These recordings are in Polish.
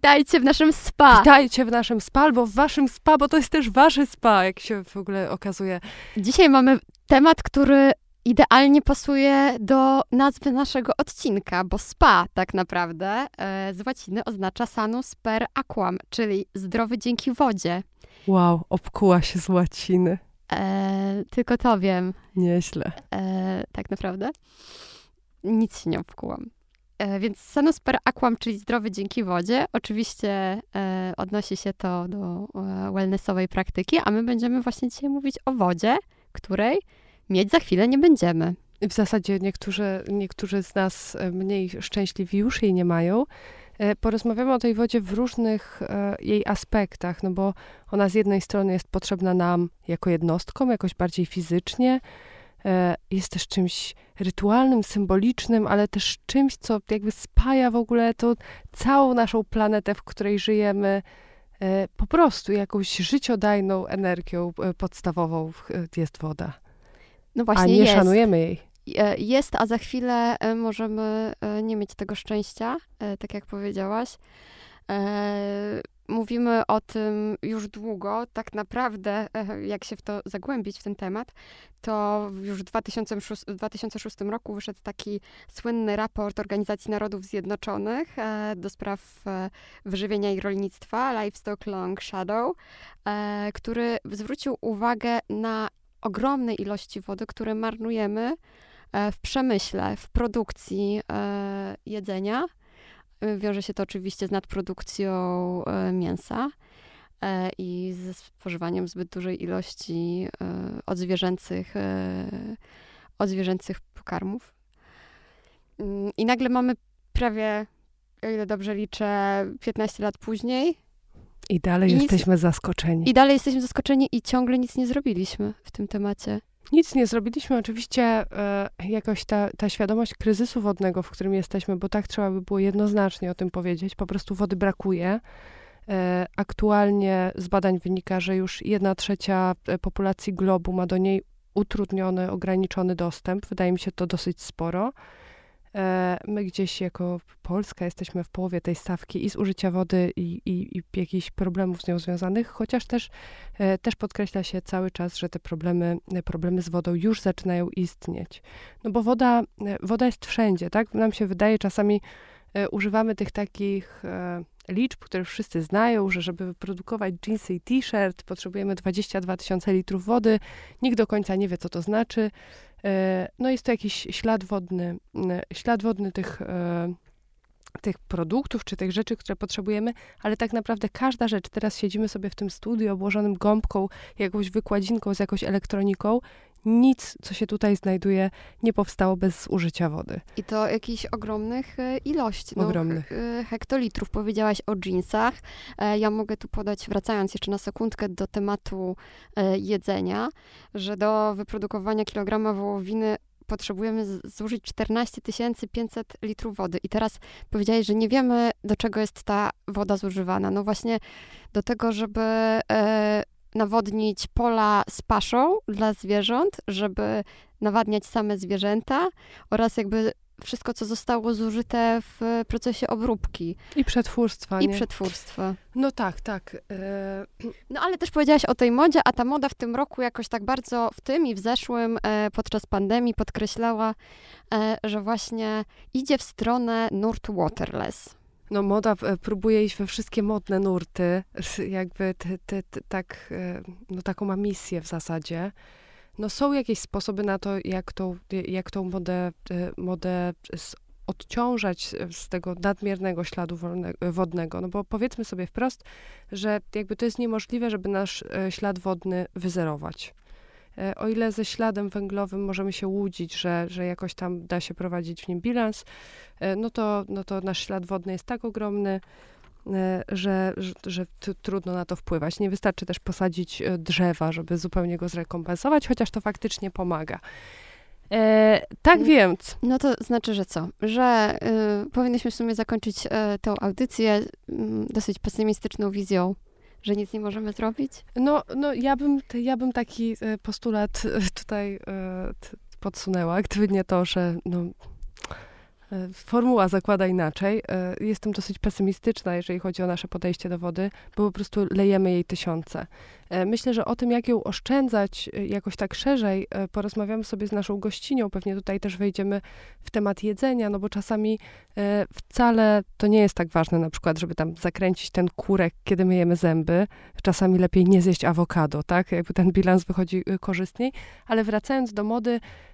Witajcie w naszym spa. Witajcie w naszym spa, albo w waszym spa, bo to jest też wasze spa, jak się w ogóle okazuje. Dzisiaj mamy temat, który idealnie pasuje do nazwy naszego odcinka, bo spa tak naprawdę e, z łaciny oznacza sanus per aquam, czyli zdrowy dzięki wodzie. Wow, obkuła się z łaciny. E, tylko to wiem. Nieźle. E, tak naprawdę. Nic się nie obkułam. E, więc sanus per aquam, czyli zdrowy dzięki wodzie. Oczywiście e, odnosi się to do e, wellnessowej praktyki, a my będziemy właśnie dzisiaj mówić o wodzie, której mieć za chwilę nie będziemy. W zasadzie niektórzy, niektórzy z nas mniej szczęśliwi już jej nie mają. Porozmawiamy o tej wodzie w różnych jej aspektach, no bo ona z jednej strony jest potrzebna nam jako jednostkom, jakoś bardziej fizycznie, jest też czymś rytualnym, symbolicznym, ale też czymś, co jakby spaja w ogóle tą całą naszą planetę, w której żyjemy, po prostu jakąś życiodajną energią podstawową jest woda. No właśnie a nie jest. szanujemy jej. E, jest, a za chwilę e, możemy e, nie mieć tego szczęścia, tak jak powiedziałaś. Mówimy o tym już długo. Tak naprawdę, jak się w to zagłębić, w ten temat, to już w 2006, w 2006 roku wyszedł taki słynny raport Organizacji Narodów Zjednoczonych do spraw wyżywienia i rolnictwa, Livestock Long Shadow, który zwrócił uwagę na ogromnej ilości wody, które marnujemy e, w przemyśle, w produkcji e, jedzenia. E, wiąże się to oczywiście z nadprodukcją mięsa i ze spożywaniem zbyt dużej ilości odzwierzęcych, odzwierzęcych pokarmów. Mm, I nagle mamy prawie, o ile dobrze liczę, 15 lat później, i dalej I jesteśmy nic, zaskoczeni. I dalej jesteśmy zaskoczeni i ciągle nic nie zrobiliśmy w tym temacie. Nic nie zrobiliśmy. Oczywiście e, jakoś ta, ta świadomość kryzysu wodnego, w którym jesteśmy, bo tak trzeba by było jednoznacznie o tym powiedzieć, po prostu wody brakuje. E, aktualnie z badań wynika, że już jedna trzecia e, populacji globu ma do niej utrudniony, ograniczony dostęp. Wydaje mi się to dosyć sporo. E, my gdzieś jako Polska jesteśmy w połowie tej stawki i zużycia wody, i, i, i jakichś problemów z nią związanych, chociaż też, e, też podkreśla się cały czas, że te problemy, problemy z wodą już zaczynają istnieć. No bo woda, e, woda jest wszędzie, tak? Nam się wydaje czasami, używamy tych takich liczb, które wszyscy znają, że żeby wyprodukować jeansy i t-shirt potrzebujemy 22 tysiące litrów wody. Nikt do końca nie wie, co to znaczy. E, no jest to jakiś ślad wodny, ślad wodny tych, e, tych produktów, czy tych rzeczy, które potrzebujemy, ale tak naprawdę każda rzecz, teraz siedzimy sobie w tym studiu obłożonym gąbką, jakąś wykładzinką z jakąś elektroniką nic, co się tutaj znajduje, nie powstało bez użycia wody. I to jakichś ogromnych e, ilości. No, ogromnych. E, hektolitrów. Powiedziałaś o jeansach. E, ja mogę tu podać, wracając jeszcze na sekundkę do tematu jedzenia, że do wyprodukowania kilograma wołowiny potrzebujemy zużyć 14 500 litrów wody. I teraz powiedziałeś, że nie wiemy, do czego jest ta woda zużywana. No właśnie do tego, żeby nawodnić pola z paszą dla zwierząt, żeby nawadniać same zwierzęta oraz jakby wszystko, co zostało zużyte w procesie obróbki. I przetwórstwa. I nie? przetwórstwa. No tak, tak. E... No ale też powiedziałaś o tej modzie, a ta moda w tym roku jakoś tak bardzo w tym i w zeszłym e, podczas pandemii podkreślała, e, że właśnie idzie w stronę nurtu waterless no moda e, próbuje iść we wszystkie modne nurty, jakby tak, e, no taką ma misję w zasadzie. No są jakieś sposoby na to, jak tą, jak tą modę, e, modę odciążać z tego nadmiernego śladu wodnego. No bo powiedzmy sobie wprost, że jakby to jest niemożliwe, żeby nasz ślad wodny wyzerować. E, o ile ze śladem węglowym możemy się łudzić, że, że jakoś tam da się prowadzić w nim bilans, e, no to, no to nasz ślad wodny jest tak ogromny, e, że, że, że trudno na to wpływać. Nie wystarczy też posadzić drzewa, żeby zupełnie go zrekompensować, chociaż to faktycznie pomaga. E, tak więc. No to znaczy, że co? Że y, powinniśmy w sumie zakończyć y, tę audycję y, dosyć pesymistyczną wizją że nic nie możemy zrobić? No, no ja, bym, ja bym taki e, postulat e, tutaj e, podsunęła, gdyby nie to, że no, formuła zakłada inaczej. E, jestem dosyć pesymistyczna, jeżeli chodzi o nasze podejście do wody, bo po prostu lejemy jej tysiące. E, myślę, że o tym, jak ją oszczędzać jakoś tak szerzej, porozmawiamy sobie z naszą gościnią. Pewnie tutaj też wejdziemy w temat jedzenia, no bo czasami wcale to nie jest tak ważne, na przykład, żeby tam zakręcić ten kurek, kiedy myjemy zęby. Czasami lepiej nie zjeść awokado, tak? Jakby ten bilans wychodzi korzystniej. Ale wracając do mody, E,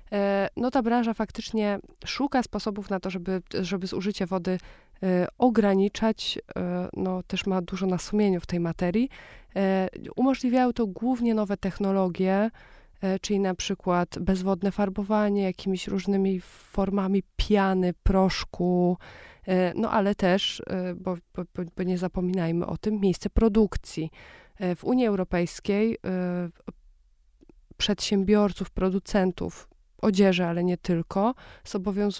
no ta branża faktycznie szuka sposobów na to, żeby, żeby zużycie wody e, ograniczać. E, no też ma dużo na sumieniu w tej materii. Umożliwiają to głównie nowe technologie, czyli na przykład bezwodne farbowanie jakimiś różnymi formami piany, proszku, no ale też, bo, bo, bo nie zapominajmy o tym, miejsce produkcji. W Unii Europejskiej przedsiębiorców, producentów odzieży, ale nie tylko,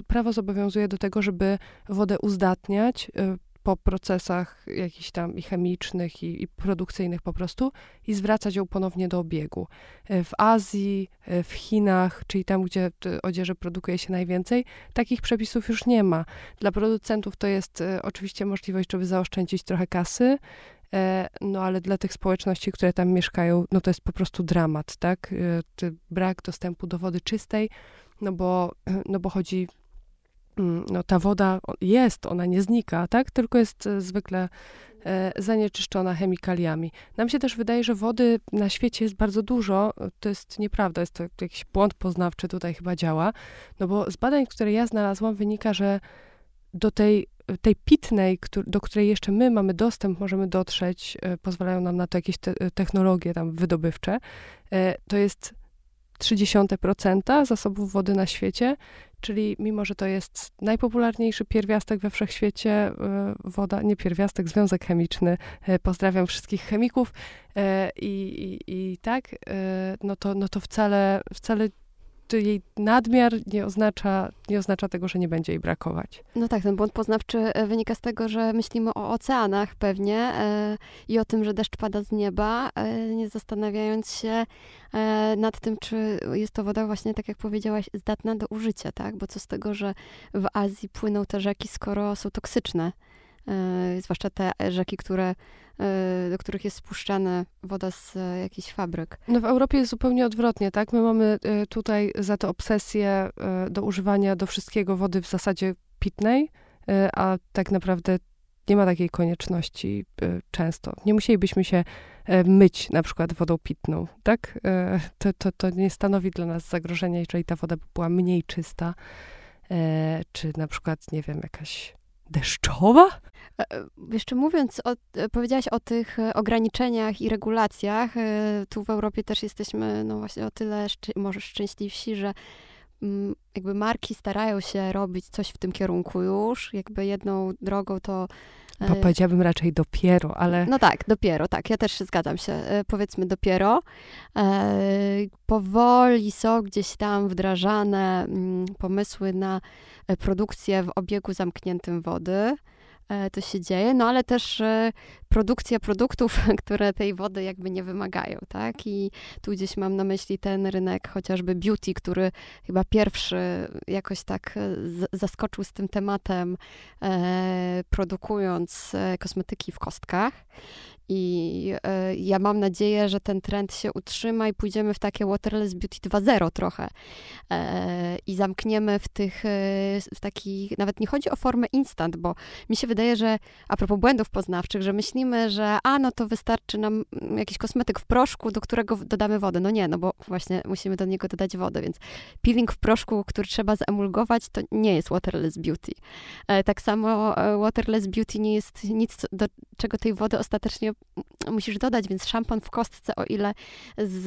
prawo zobowiązuje do tego, żeby wodę uzdatniać y, po procesach jakichś tam i chemicznych, i, i, produkcyjnych po prostu i zwracać ją ponownie do obiegu. Y, w Azji, y, w Chinach, czyli tam, gdzie odzieży produkuje się najwięcej, takich przepisów już nie ma. Dla producentów to jest oczywiście możliwość, żeby zaoszczędzić trochę kasy, no ale dla tych społeczności, które tam mieszkają, no to jest po prostu dramat, tak? E, brak dostępu do wody czystej, no bo, no bo chodzi, mm, no ta woda jest, ona nie znika, tak? Tylko jest e, zwykle zanieczyszczona chemikaliami. Nam się też wydaje, że wody na świecie jest bardzo dużo. To jest nieprawda, jest to jakiś błąd poznawczy tutaj chyba działa, no bo z badań, które ja znalazłam, wynika, że do tej tej pitnej, do której jeszcze my mamy dostęp, możemy dotrzeć, e, pozwalają nam na to jakieś te, e, technologie tam wydobywcze, e, to jest 0,3% zasobów wody na świecie, czyli mimo, że to jest najpopularniejszy pierwiastek we wszechświecie, woda, nie pierwiastek, związek chemiczny, pozdrawiam wszystkich chemików i, i, i tak, no to, no to wcale, wcale jej nadmiar nie oznacza, nie oznacza tego, że nie będzie jej brakować. No tak, ten błąd poznawczy e, wynika z tego, że myślimy o oceanach pewnie e, i o tym, że deszcz pada z nieba, e, nie zastanawiając się nad tym, czy jest to woda właśnie, tak jak powiedziałaś, zdatna do użycia, tak? Bo co z tego, że w Azji płyną te rzeki, skoro są toksyczne? E, zwłaszcza te rzeki, które E, do których jest spuszczana woda z e, jakichś fabryk. No w Europie jest zupełnie odwrotnie, tak? My mamy tutaj za to obsesję do używania do wszystkiego wody w zasadzie pitnej, a tak naprawdę nie ma takiej konieczności często. Nie musielibyśmy się myć na przykład wodą pitną, tak? To, to, to nie stanowi dla nas zagrożenia, jeżeli ta woda była mniej czysta, czy na przykład, nie wiem, jakaś deszczowa? E, e, jeszcze mówiąc, o, e, powiedziałaś o tych ograniczeniach i regulacjach. Tu w Europie też jesteśmy no właśnie o tyle szczę może szczęśliwsi, że mm, jakby marki starają się robić coś w tym kierunku już. Jakby jedną drogą to bo powiedziałabym raczej dopiero, ale. No tak, dopiero, tak. Ja też zgadzam się. Powiedzmy dopiero. powoli są gdzieś tam wdrażane mm, pomysły na produkcję w obiegu zamkniętym wody. E, to się dzieje, no ale też e, produkcja produktów, które tej wody jakby nie wymagają, tak? I tu gdzieś mam na myśli ten rynek chociażby beauty, który chyba pierwszy jakoś tak e, zaskoczył z tym tematem, produkując kosmetyki w kostkach. I e, ja mam nadzieję, że ten trend się utrzyma i pójdziemy w takie Waterless Beauty 2.0 trochę. E, I zamkniemy w tych, e, w takich, nawet nie chodzi o formę instant, bo mi się wydaje, że a propos błędów poznawczych, że myślimy, że a no to wystarczy nam jakiś kosmetyk w proszku, do którego dodamy wodę. No nie, no bo właśnie musimy do niego dodać wodę, więc peeling w proszku, który trzeba zemulgować, to nie jest Waterless Beauty. Tak samo Waterless Beauty nie jest nic, do czego tej wody ostatecznie musisz dodać, więc szampon w kostce, o ile z,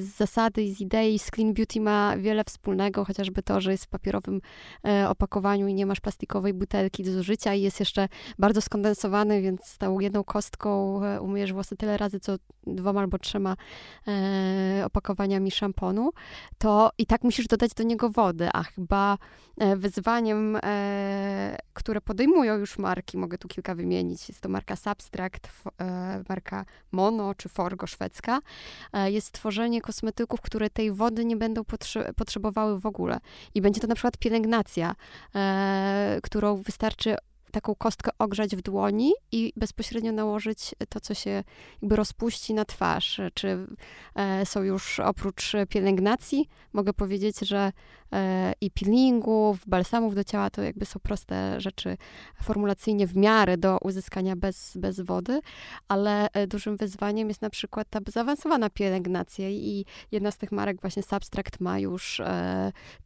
z, zasady i z idei z Clean Beauty ma wiele wspólnego, chociażby to, że jest w papierowym e, opakowaniu i nie masz plastikowej butelki do zużycia i jest jeszcze bardzo skondensowany, więc tą jedną kostką e, umyjesz włosy tyle razy, co dwoma albo trzema e, opakowaniami szamponu, to i tak musisz dodać do niego wody, a chyba wyzwaniem, które podejmują już marki, mogę tu kilka wymienić, jest to marka Substract, marka Mono czy Forgo szwedzka, jest tworzenie kosmetyków, które tej wody nie będą potrze potrzebowały w ogóle. I będzie to na przykład pielęgnacja, którą wystarczy taką kostkę ogrzać w dłoni i bezpośrednio nałożyć to, co się jakby rozpuści na twarz. Czy e, są już oprócz pielęgnacji, mogę powiedzieć, że e, i peelingów, balsamów do ciała to jakby są proste rzeczy formulacyjnie w miarę do uzyskania bez, bez wody, ale e, dużym wyzwaniem jest na przykład ta zaawansowana pielęgnacja i jedna z tych marek właśnie Substract ma już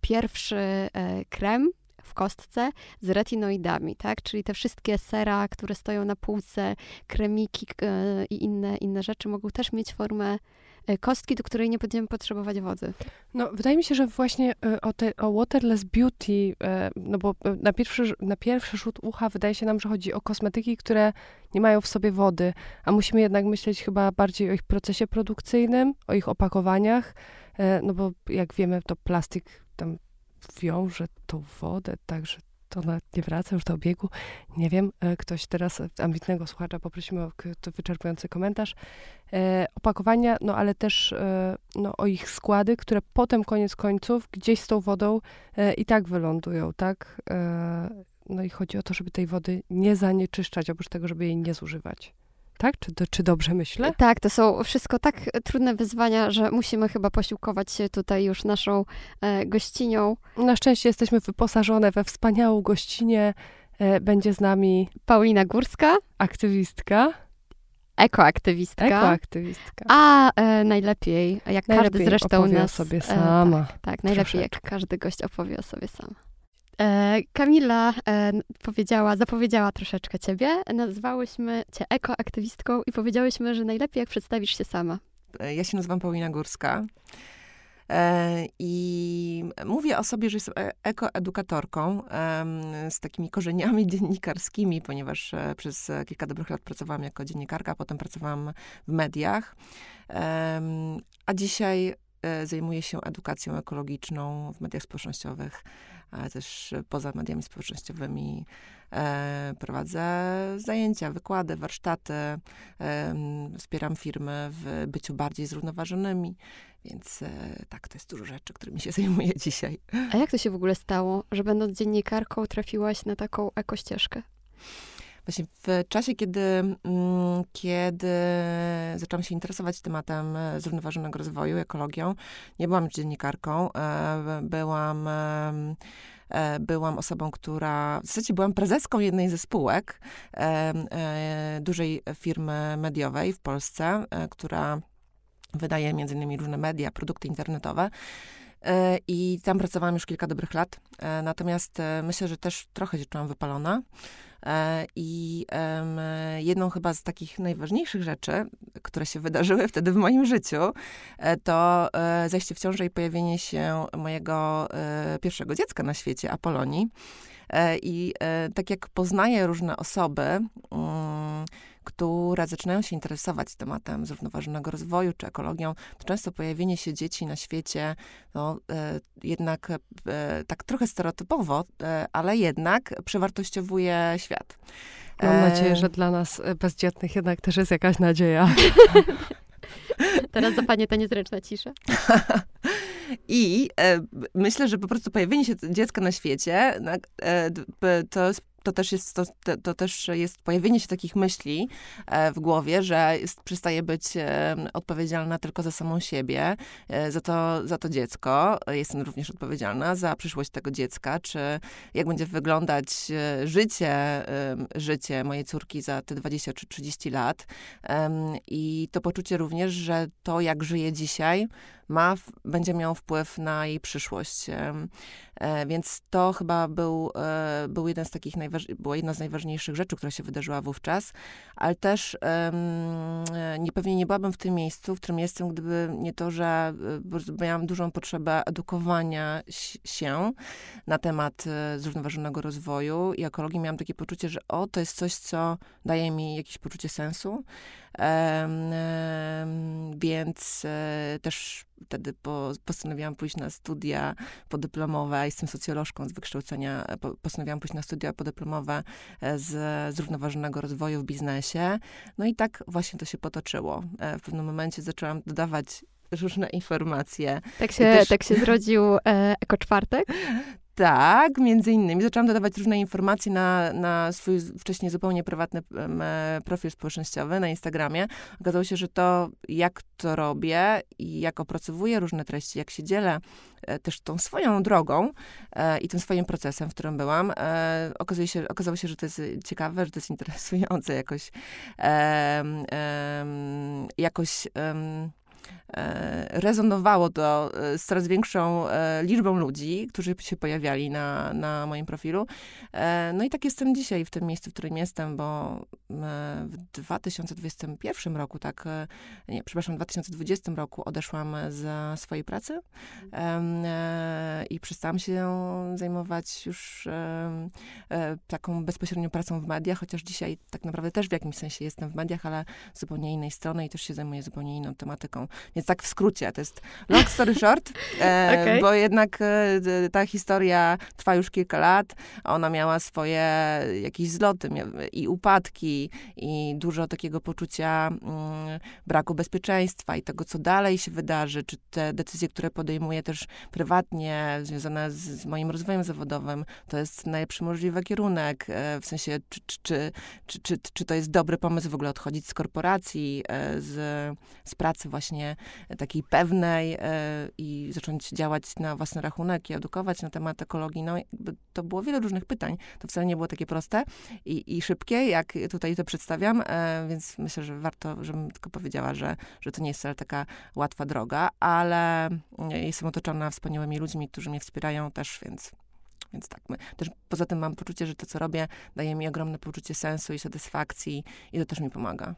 pierwszy krem w kostce z retinoidami, tak? Czyli te wszystkie sera, które stoją na półce, kremiki e, i inne, inne rzeczy mogą też mieć formę e, kostki, do której nie będziemy potrzebować wody. No, wydaje mi się, że właśnie e, o, te, o waterless beauty, no bo na pierwszy, na pierwszy rzut ucha wydaje się nam, że chodzi o kosmetyki, które nie mają w sobie wody, a musimy jednak myśleć chyba bardziej o ich procesie produkcyjnym, o ich opakowaniach, no bo jak wiemy, to plastik tam wiąże tą wodę tak, że to nie wraca już do obiegu. Nie wiem, e, ktoś teraz, ambitnego słuchacza, poprosimy o wyczerpujący komentarz. E, opakowania, no ale też e, no, o ich składy, które potem koniec końców gdzieś z tą wodą e, i tak wylądują, tak? E, no i chodzi o to, żeby tej wody nie zanieczyszczać, oprócz tego, żeby jej nie zużywać tak? Czy, czy dobrze myślę? Tak, to są wszystko tak trudne wyzwania, że musimy chyba posiłkować się tutaj już naszą e, gościnią. Na szczęście jesteśmy wyposażone we wspaniałą gościnie. E, będzie z nami Paulina Górska, aktywistka. Ekoaktywistka. Ekoaktywistka. A e, najlepiej, jak najlepiej każdy zresztą opowie nas... o sobie sama. E, tak, tak najlepiej jak każdy gość opowie o sobie sam. E, Kamila e, powiedziała, zapowiedziała troszeczkę ciebie. Nazwałyśmy cię ekoaktywistką i powiedziałyśmy, że najlepiej jak przedstawisz się sama. E, ja się nazywam Paulina Górska. I mówię o sobie, że jestem ekoedukatorką z takimi korzeniami dziennikarskimi, ponieważ przez kilka dobrych lat pracowałam jako dziennikarka, potem pracowałam w mediach. A dzisiaj zajmuję się edukacją ekologiczną w mediach społecznościowych ale też poza mediami społecznościowymi e, prowadzę zajęcia, wykłady, warsztaty, e, wspieram firmy w byciu bardziej zrównoważonymi, więc e, tak, to jest dużo rzeczy, którymi się zajmuję dzisiaj. A jak to się w ogóle stało, że będąc dziennikarką trafiłaś na taką ekościeżkę? Właśnie w czasie, kiedy, mm, kiedy zaczęłam się interesować tematem e, zrównoważonego rozwoju, ekologią, nie byłam dziennikarką, e, byłam e, byłam osobą, która, w zasadzie byłam prezeską jednej ze spółek dużej firmy mediowej w Polsce, która wydaje między innymi różne media, produkty internetowe. I tam pracowałam już kilka dobrych lat. Natomiast myślę, że też trochę się czułam wypalona. E, I jedną chyba z takich najważniejszych rzeczy, które się wydarzyły wtedy w moim życiu, e, to e, zajście w ciąży i pojawienie się mojego pierwszego dziecka na świecie, Apolonii. I tak jak poznaję różne osoby, mm, które zaczynają się interesować tematem zrównoważonego rozwoju czy ekologią, to często pojawienie się dzieci na świecie, no, e, jednak e, tak trochę stereotypowo, e, ale jednak przewartościowuje świat. Mam nadzieję, że dla nas bezdzietnych jednak też jest jakaś nadzieja. Teraz za panie ta niezręczna cisza. I e, myślę, że po prostu pojawienie się dziecka na świecie e, to jest to też jest, to, to, też jest pojawienie się takich myśli e, w głowie, że jest, przestaje być e, odpowiedzialna tylko za samą siebie, e, za, to, za to dziecko. Jestem również odpowiedzialna za przyszłość tego dziecka, czy jak będzie wyglądać życie, życie mojej córki za te 20 czy 30 lat. I to poczucie również, że to, jak żyje dzisiaj, ma, będzie miał wpływ na jej przyszłość. E, więc to chyba był, e, był jeden z takich była jedna z najważniejszych rzeczy, która się wydarzyła wówczas, ale też e, nie, pewnie nie byłabym w tym miejscu, w którym jestem, gdyby nie to, że miałam dużą potrzebę edukowania się na temat zrównoważonego rozwoju i ekologii. Miałam takie poczucie, że o, to jest coś, co daje mi jakieś poczucie sensu Więc e, też wtedy po, postanowiłam pójść na studia podyplomowe. Jestem socjolożką z wykształcenia. Postanowiłam pójść na studia podyplomowe e, z zrównoważonego rozwoju w biznesie. No i tak właśnie to się potoczyło. W pewnym momencie zaczęłam dodawać różne informacje. Tak się, też... tak się zrodził e, Eko Czwartek? Tak, między innymi. Zaczęłam dodawać różne informacje na, na swój wcześniej zupełnie prywatny e, profil społecznościowy na Instagramie. Okazało się, że to, jak to robię i jak opracowuję różne treści, jak się dzielę e, też tą swoją drogą e, i tym swoim procesem, w którym byłam, e, okazuje się, okazało się, że to jest ciekawe, że to jest interesujące jakoś, jakoś E, rezonowało to e, z coraz większą e, liczbą ludzi, którzy się pojawiali na, na moim profilu. No i tak jestem dzisiaj w tym miejscu, w którym jestem, bo w 2021 roku, tak, nie, przepraszam, w 2020 roku odeszłam z swojej pracy i przestałam się zajmować już taką bezpośrednią pracą w mediach, chociaż dzisiaj tak naprawdę też w jakimś sensie jestem w mediach, ale z zupełnie innej strony i też się zajmuję zupełnie inną tematyką. Więc tak w skrócie, to jest long story short, e, okay. bo jednak e, ta historia trwa już kilka lat. Ona miała swoje jakieś zloty i upadki i dużo takiego poczucia mm, braku bezpieczeństwa i tego, co dalej się wydarzy, czy te decyzje, które podejmuję też prywatnie, związane z, z moim rozwojem zawodowym, to jest najlepszy możliwy kierunek, e, w sensie, czy, czy, czy, czy, czy to jest dobry pomysł w ogóle odchodzić z korporacji, e, z, z pracy właśnie takiej pewnej e, i zacząć działać na własny rachunek i edukować na temat ekologii. No, to było wiele różnych pytań. To wcale nie było takie proste i, i szybkie, jak tutaj to przedstawiam, e, więc myślę, że warto, żebym tylko powiedziała, że, że to nie jest wcale taka łatwa droga, ale jestem otoczona wspaniałymi ludźmi, którzy mnie wspierają też, więc więc tak, my, też poza tym mam poczucie, że to, co robię, daje mi ogromne poczucie sensu i satysfakcji i to też mi pomaga.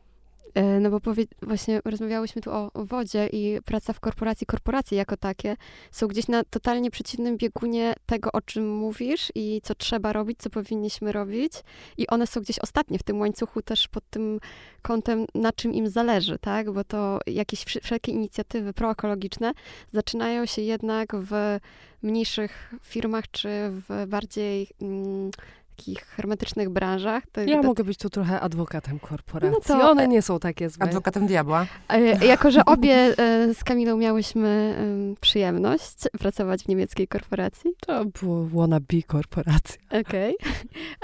E, no bo powie, właśnie rozmawiałyśmy tu o, wodzie i praca w korporacji, korporacje jako takie są gdzieś na totalnie przeciwnym biegunie tego, o czym mówisz i co trzeba robić, co powinniśmy robić. I one są gdzieś ostatnie w tym łańcuchu też pod tym kątem, na czym im zależy, tak? Bo to jakieś wszelkie inicjatywy proekologiczne zaczynają się jednak w mniejszych firmach czy w bardziej... Mm, takich hermetycznych branżach. To ja mogę być tu trochę adwokatem korporacji. No to, One nie są takie złe. Adwokatem diabła. E, jako, że obie e, z Kamilą miałyśmy przyjemność pracować w niemieckiej korporacji. To było wannabe korporacja. Okej. Okay.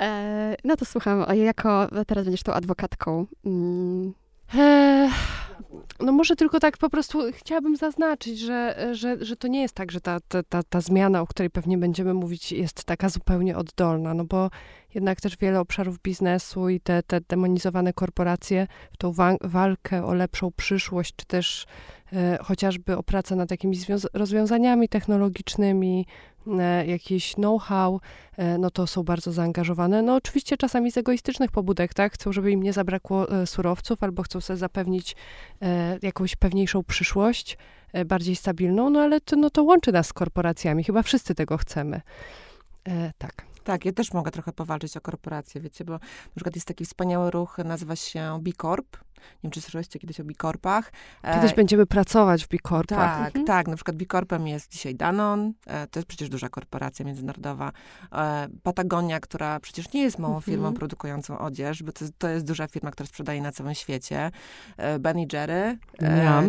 E, no to słucham, jako teraz będziesz tą adwokatką. No może tylko tak po prostu chciałabym zaznaczyć, że, że, że to nie jest tak, że ta, ta, ta, zmiana, o której pewnie będziemy mówić, jest taka zupełnie oddolna, no bo jednak też wiele obszarów biznesu i te, te demonizowane korporacje w tą wa walkę o lepszą przyszłość, czy też chociażby o pracę nad jakimiś rozwiązaniami technologicznymi, e, jakiś know-how, e, no to są bardzo zaangażowane. No oczywiście czasami z egoistycznych pobudek, tak? Chcą, żeby im nie zabrakło e, surowców, albo chcą sobie zapewnić e, jakąś pewniejszą przyszłość, e, bardziej stabilną, no ale to, no to łączy nas z korporacjami. Chyba wszyscy tego chcemy. tak. Tak, ja też mogę trochę powalczyć o korporacje, wiecie, bo na przykład jest taki wspaniały ruch, nazywa się B Corp. Nie wiem, czy słyszeliście kiedyś o Bikorpach. Kiedyś e, będziemy pracować w Bikorpach. Tak, mhm. tak. Na przykład Bikorpem jest dzisiaj Danon. E, to jest przecież duża korporacja międzynarodowa. E, Patagonia, która przecież nie jest małą mhm. firmą produkującą odzież, bo to, to jest duża firma, która sprzedaje na całym świecie. Ben Jerry,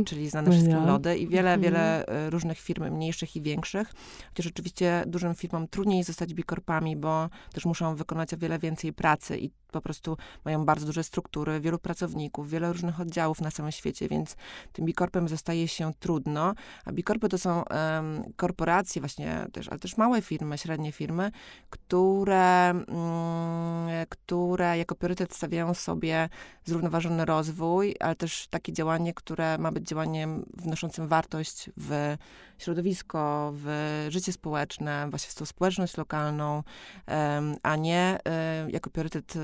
czyli znane wszystkim lody i wiele, mhm. wiele różnych firm mniejszych i większych. Chociaż oczywiście dużym firmom trudniej zostać Bikorpami, bo też muszą wykonać o wiele więcej pracy i po prostu mają bardzo duże struktury, wielu pracowników, wiele różnych oddziałów na całym świecie, więc tym bikorpem zostaje się trudno. A bikorpy to są um, korporacje właśnie też, ale też małe firmy, średnie firmy, które, um, które jako priorytet stawiają sobie zrównoważony rozwój, ale też takie działanie, które ma być działaniem wnoszącym wartość w środowisko, w życie społeczne, właśnie w tą społeczność lokalną, a nie e, jako priorytet e,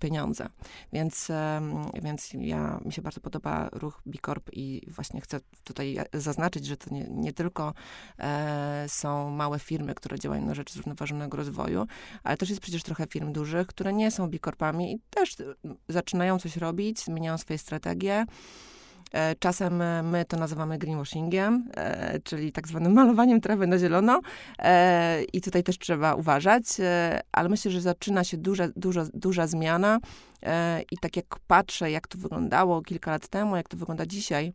pieniądze. Więc, więc ja mi się bardzo podoba ruch Bicorp i właśnie chcę tutaj zaznaczyć, że to nie, nie tylko e, są małe firmy, które działają na rzecz zrównoważonego rozwoju, ale też jest przecież trochę firm dużych, które nie są Bicorpami i też zaczynają coś robić, zmieniają swoje strategie. E, czasem e, my to nazywamy greenwashingiem, e, czyli tak zwanym malowaniem trawy na zielono. I tutaj też trzeba uważać, ale myślę, że zaczyna się duża, duża, duża zmiana. I tak jak patrzę, jak to wyglądało kilka lat temu, jak to wygląda dzisiaj,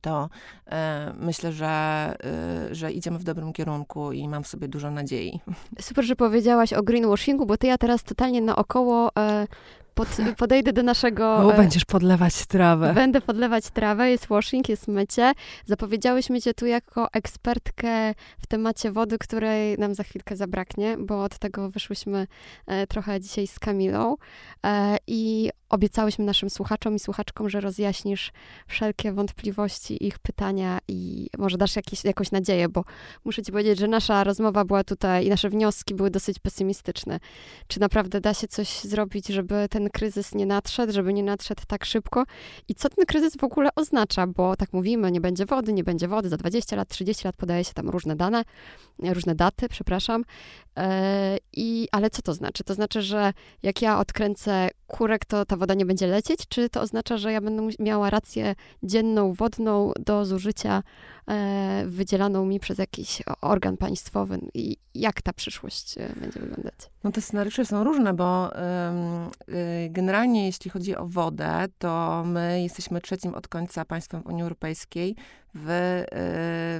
to e, myślę, że, e, że idziemy w dobrym kierunku i mam w sobie dużo nadziei. Super, że powiedziałaś o greenwashingu, bo ty ja teraz totalnie naokoło e, pod, podejdę do naszego... O, będziesz podlewać trawę. Będę podlewać trawę, jest washing, jest mycie. Zapowiedziałyśmy cię tu jako ekspertkę w temacie wody, której nam za chwilkę zabraknie, bo od tego wyszłyśmy e, trochę dzisiaj z Kamilą e, i obiecałyśmy naszym słuchaczom i słuchaczkom, że rozjaśnisz wszelkie wątpliwości, ich pytania i może dasz jakieś, jakąś nadzieję, bo muszę ci powiedzieć, że nasza rozmowa była tutaj i nasze wnioski były dosyć pesymistyczne. Czy naprawdę da się coś zrobić, żeby ten kryzys nie nadszedł, żeby nie nadszedł tak szybko? I co ten kryzys w ogóle oznacza? Bo tak mówimy, nie będzie wody, nie będzie wody, za 20 lat, 30 lat podaje się tam różne dane, różne daty, przepraszam. E, I, ale co to znaczy? To znaczy, że jak ja odkręcę kurek, to ta woda nie będzie lecieć? Czy to oznacza, że ja będę miała rację dzienną, wodną do zużycia e, wydzielaną mi przez jakiś organ państwowy? I jak ta przyszłość e, będzie wyglądać? No te scenariusze są różne, bo y, generalnie jeśli chodzi o wodę, to my jesteśmy trzecim od końca państwem Unii Europejskiej w, y,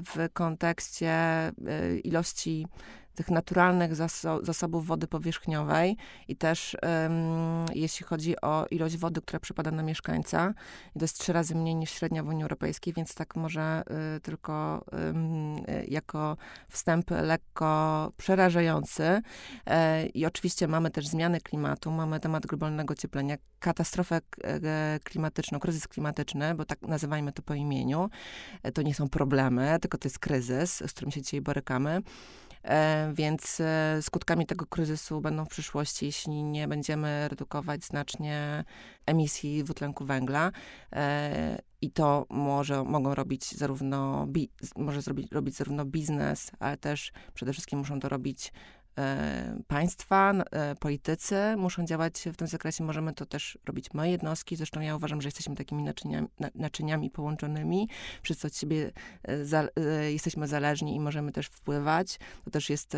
w kontekście y, ilości tych naturalnych zaso zasobów wody powierzchniowej i też um, jeśli chodzi o ilość wody, która przypada na mieszkańca, to jest trzy razy mniej niż średnia w Unii Europejskiej, więc tak może y, tylko y, jako wstęp lekko przerażający. Y, I oczywiście mamy też zmiany klimatu, mamy temat globalnego ocieplenia, katastrofę e, klimatyczną, kryzys klimatyczny, bo tak nazywajmy to po imieniu. E, to nie są problemy, tylko to jest kryzys, z którym się dzisiaj borykamy. E, więc e, skutkami tego kryzysu będą w przyszłości, jeśli nie będziemy redukować znacznie emisji dwutlenku węgla. E, I to może, mogą robić zarówno, może zrobić, robić zarówno biznes, ale też przede wszystkim muszą to robić państwa, e, politycy muszą działać w tym zakresie. Możemy to też robić my, jednostki. Zresztą ja uważam, że jesteśmy takimi naczyniami, naczyniami połączonymi. Wszyscy od siebie e, za, jesteśmy zależni i możemy też wpływać. To też jest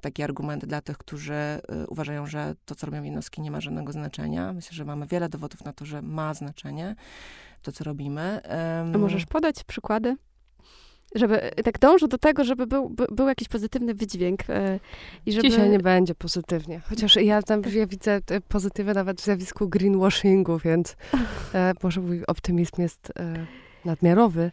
taki argument dla tych, którzy uważają, że to, co robią jednostki, nie ma żadnego znaczenia. Myślę, że mamy wiele dowodów na to, że ma znaczenie to, co robimy. A możesz podać przykłady? Żeby tak dążył do tego, żeby był, by, był jakiś pozytywny wydźwięk. E, I żeby... Dzisiaj nie będzie pozytywnie. Chociaż ja tam ja widzę pozytywy nawet w zjawisku greenwashingu, więc e, może mój optymizm jest e, nadmiarowy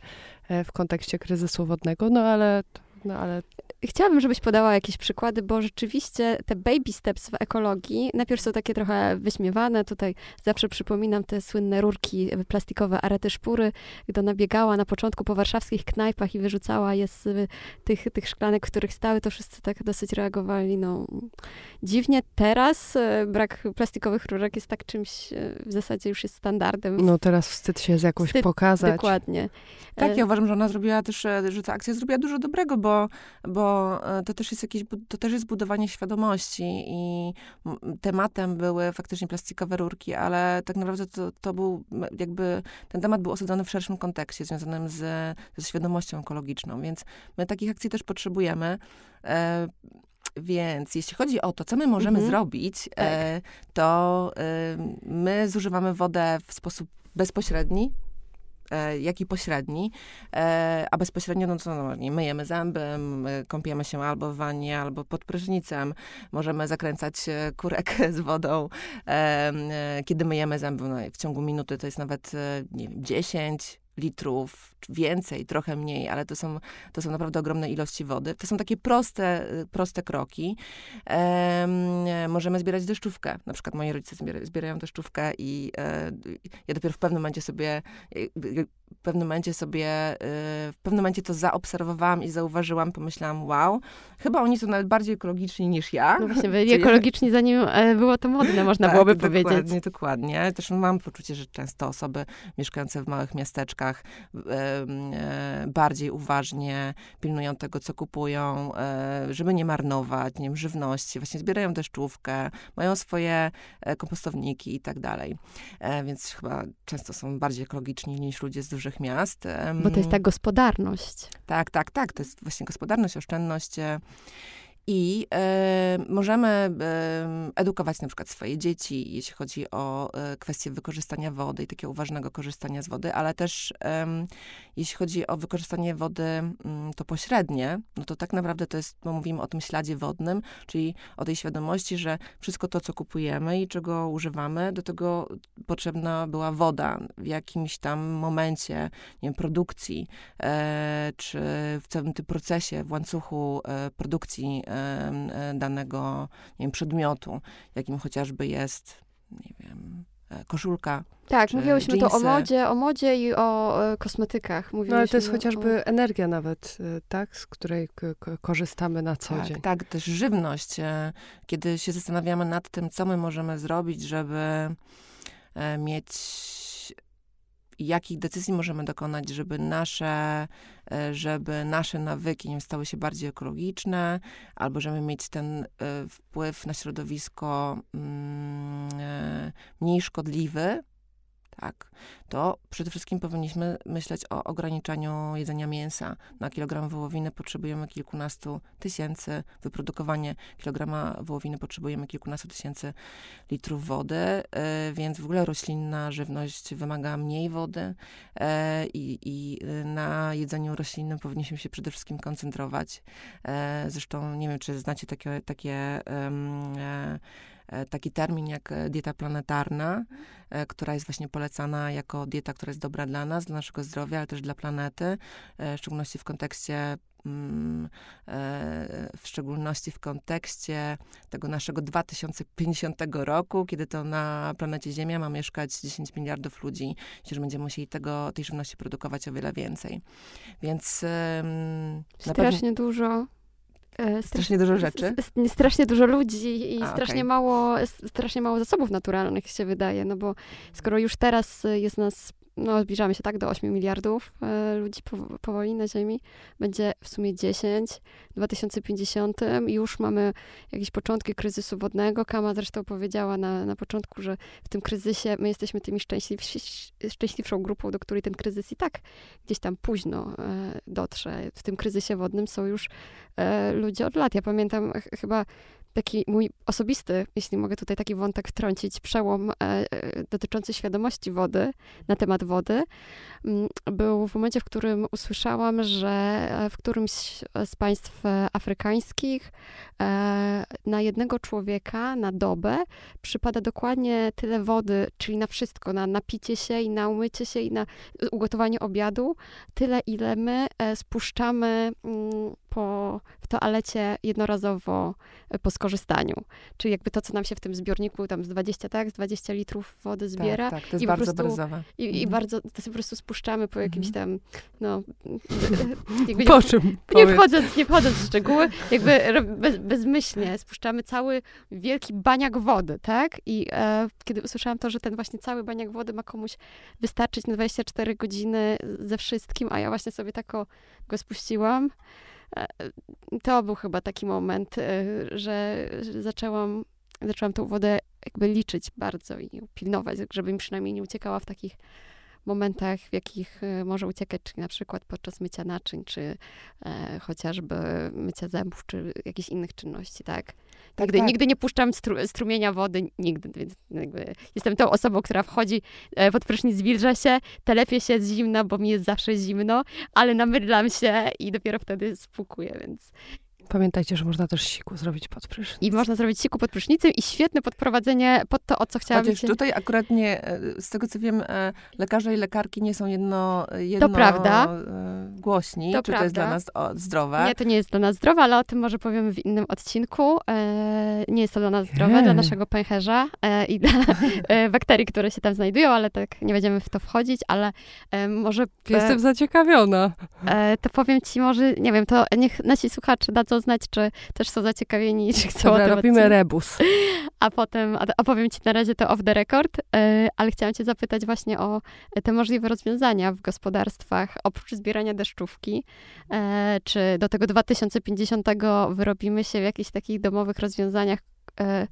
e, w kontekście kryzysu wodnego, no ale no ale chciałabym, żebyś podała jakieś przykłady, bo rzeczywiście te baby steps w ekologii najpierw są takie trochę wyśmiewane. Tutaj zawsze przypominam te słynne rurki plastikowe arety szpury, gdy ona biegała na początku po warszawskich knajpach i wyrzucała je z tych, tych szklanek, w których stały, to wszyscy tak dosyć reagowali, no dziwnie. Teraz e, brak plastikowych rurek jest tak czymś, e, w zasadzie już jest standardem. No teraz wstyd się z jakąś wstyd, pokazać. Dokładnie. Tak, e, ja uważam, że ona zrobiła też, że ta akcja zrobiła dużo dobrego, bo, bo E, to też jest jakieś, to też jest budowanie świadomości i tematem były faktycznie plastikowe rurki, ale tak naprawdę to, to był jakby, ten temat był osadzony w szerszym kontekście, związanym z, ze świadomością ekologiczną, więc my takich akcji też potrzebujemy. E, więc jeśli chodzi o to, co my możemy mhm. zrobić, tak. e, to e, my zużywamy wodę w sposób bezpośredni, E, jak i pośredni. E, a bezpośrednio, no co, no, myjemy zęby, kąpiemy się albo w wannie, albo pod prysznicem. Możemy zakręcać e, kurek z wodą. Kiedy myjemy zęby, no, w ciągu minuty to jest nawet, nie wiem, 10, litrów, więcej, trochę mniej, ale to są, to są naprawdę ogromne ilości wody. To są takie proste, proste kroki. Możemy zbierać deszczówkę. Na przykład moi rodzice zbierają deszczówkę i e, ja dopiero w pewnym momencie sobie w pewnym momencie sobie, e, w pewnym momencie to zaobserwowałam i zauważyłam, pomyślałam, wow, chyba oni są nawet bardziej ekologiczni niż ja. No właśnie, byli ekologiczni zanim e, było to modne, można tak, byłoby dokładnie, powiedzieć. Dokładnie, dokładnie. Też mam poczucie, że często osoby mieszkające w małych miasteczkach e, bardziej uważnie pilnują tego, co kupują, żeby nie marnować, nie wiem, żywności. Właśnie zbierają deszczówkę, mają swoje kompostowniki i tak dalej. Więc chyba często są bardziej ekologiczni niż ludzie z dużych miast. Bo to jest ta gospodarność. Tak, tak, tak. To jest właśnie gospodarność, oszczędność. I e, możemy e, edukować na przykład swoje dzieci, jeśli chodzi o e, kwestię wykorzystania wody i takiego uważnego korzystania z wody, ale też jeśli chodzi o wykorzystanie wody mm, to pośrednie, no to tak naprawdę to jest, bo mówimy o tym śladzie wodnym, czyli o tej świadomości, że wszystko to, co kupujemy i czego używamy, do tego potrzebna była woda w jakimś tam momencie, nie wiem, produkcji, czy w całym tym procesie, w łańcuchu produkcji danego, nie wiem, przedmiotu, jakim chociażby jest, nie wiem, E, koszulka. Tak, mówiłyśmy tu o modzie, o modzie i o e, kosmetykach. no ale to jest chociażby o... energia nawet, e, tak, z której korzystamy na co tak, dzień. Tak, też żywność. Kiedy się zastanawiamy nad tym, co my możemy zrobić, żeby mieć jakich decyzji możemy dokonać, żeby nasze, e, żeby nasze nawyki nie stały się bardziej ekologiczne, albo żeby mieć ten e, wpływ na środowisko mm, e, mniej szkodliwy, tak, to przede wszystkim powinniśmy myśleć o ograniczaniu jedzenia mięsa. Na kilogram wołowiny potrzebujemy kilkunastu tysięcy, wyprodukowanie kilograma wołowiny potrzebujemy kilkunastu tysięcy litrów wody, e, więc w ogóle roślinna żywność wymaga mniej wody e, i, na jedzeniu roślinnym powinniśmy się przede wszystkim koncentrować. E, zresztą nie wiem, czy znacie takie, takie E, taki termin jak e, dieta planetarna, e, która jest właśnie polecana jako dieta, która jest dobra dla nas, dla naszego zdrowia, ale też dla planety, w szczególności w kontekście mm, w szczególności w kontekście tego naszego 2050 roku, kiedy to na planecie Ziemia ma mieszkać 10 miliardów ludzi, że będziemy musieli tego, tej żywności produkować o wiele więcej. Więc strasznie pewno... dużo E, strasznie dużo rzeczy. Strasznie dużo ludzi i A, strasznie, okay. mało, strasznie mało zasobów naturalnych się wydaje, no bo skoro już teraz jest nas no, zbliżamy się tak do 8 miliardów e, ludzi powoli na Ziemi. Będzie w sumie 10. W 2050 już mamy jakieś początki kryzysu wodnego. Kama zresztą powiedziała na, na początku, że w tym kryzysie my jesteśmy tymi szczęśliwszą grupą, do której ten kryzys i tak gdzieś tam późno e, dotrze. W tym kryzysie wodnym są już e, ludzie od lat. Ja pamiętam chyba taki mój osobisty, jeśli mogę tutaj taki wątek wtrącić, przełom e, e, dotyczący świadomości wody, na temat wody, mm, był w momencie, w którym usłyszałam, że e, w którymś z państw afrykańskich na jednego człowieka na dobę przypada dokładnie tyle wody, czyli na wszystko, na napicie się i na umycie się i na ugotowanie obiadu, tyle ile my spuszczamy mm, po, w toalecie jednorazowo po skorzystaniu. Czyli jakby to, co nam się w tym zbiorniku tam z 20, tak, z 20 litrów wody tak, zbiera. Tak, tak to jest i bardzo prostu, I, mhm. i bardzo, to sobie po prostu spuszczamy po jakimś mhm. tam, no... Jakby po nie, czym? Nie wchodząc, nie wchodząc w szczegóły, jakby bez, bezmyślnie spuszczamy cały wielki baniak wody, tak? I e, kiedy usłyszałam to, że ten właśnie cały baniak wody ma komuś wystarczyć na 24 godziny ze wszystkim, a ja właśnie sobie tak go spuściłam, to był chyba taki moment, e, że zaczęłam, zaczęłam tą wodę jakby liczyć bardzo i pilnować, żeby mi przynajmniej nie uciekała w takich momentach, w jakich e, może uciekać, czy na przykład podczas mycia naczyń, czy e, chociażby mycia zębów, czy jakichś innych czynności, tak? Tak, nigdy, tak. nigdy nie puszczam stru, strumienia wody, nigdy, więc jakby jestem tą osobą, która wchodzi e, pod prysznic, wilża się, telepie się z zimna, bo mi jest zawsze zimno, ale namydlam się i dopiero wtedy spukuję, więc Pamiętajcie, że można też siku zrobić pod prysznic. I można zrobić siku pod prysznicem i świetne podprowadzenie pod to, o co chciałam Chociaż się... tutaj akurat nie, e, z tego co wiem, e, lekarze i lekarki nie są jedno, jedno prawda. e, głośni, To czy to jest dla prawda. nas o, zdrowe. Nie, to nie jest dla nas zdrowe, ale o tym może powiemy w innym odcinku. E, nie jest to dla nas zdrowe, Nie. dla naszego pęcherza e, i dla e, bakterii, które się tam znajdują, ale tak nie będziemy w to wchodzić, ale e, może... Jestem zaciekawiona. E, to powiem ci może, nie wiem, to niech nasi słuchacze dadzą znać, czy też są zaciekawieni, czy chcą Dobra, robimy odcinku. rebus. A potem opowiem ci na razie to off the record, e, ale chciałam cię zapytać właśnie o te możliwe rozwiązania w gospodarstwach, oprócz zbierania deszczówki, e, czy do tego 2050 wyrobimy się w jakichś takich domowych rozwiązaniach e,